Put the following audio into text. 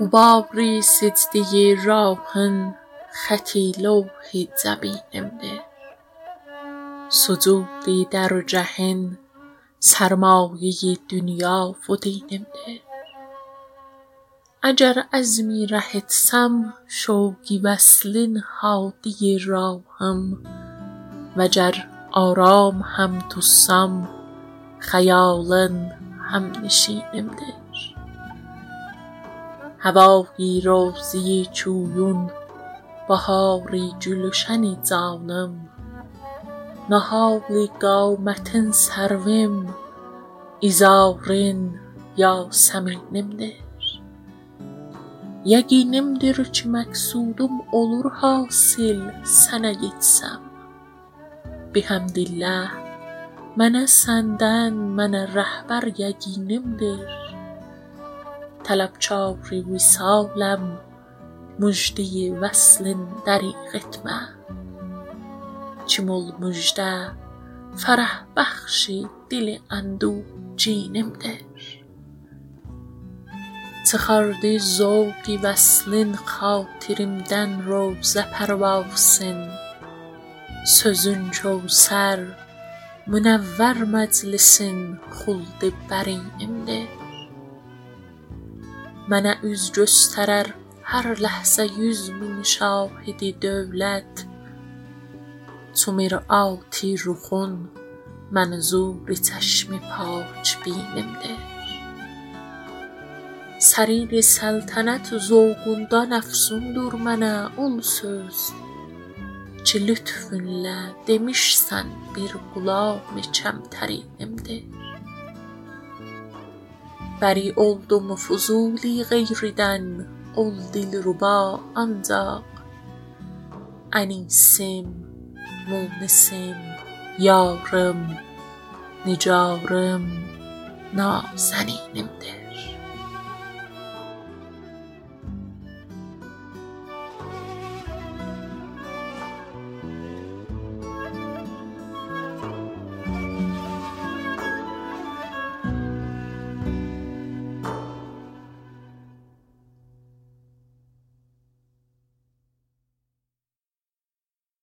غباری سجده راهن خطی لوح جبینimde Sucudi در جهان سرمایه دنیا دینimde اگر عزمی ره etsem شوق وصل هادی راهم. وگر آرام هم tutsam خیالın همنشینimdir هوایی روضه جویون بهاری گلشن canım Nahal qamətin sərvim İzarın yasəminimdir Yəqinimdir ki məqsudum olur hasil sənə yetsəm Bihəmdillah mənə səndən mənə rəhbər yəqinimdir طلبکار وصالم مژده وصل دریغ etmə çimul müjde, ferah bahşi dili andu cinimdir. Çıxardı zovqi vəslin xatirimdən rovzə pərvasın, sözün çovsər, münəvvər məclisin xuldi bərimdir. Mənə üz göstərər hər ləhzə yüz min şahidi dövlət, تو میرا آتی رو خون من زوری چشم پاچ بینم ده سریر سلطنت زوگوندا نفسون دور منا اون سوز. چه لطفن لا دمیشسن بیر قلا میچم ترینم ده بری اولدم فضولی غیردن اول دل ربا انزاق انیسیم مونسم یارم نجارم نازنینimdir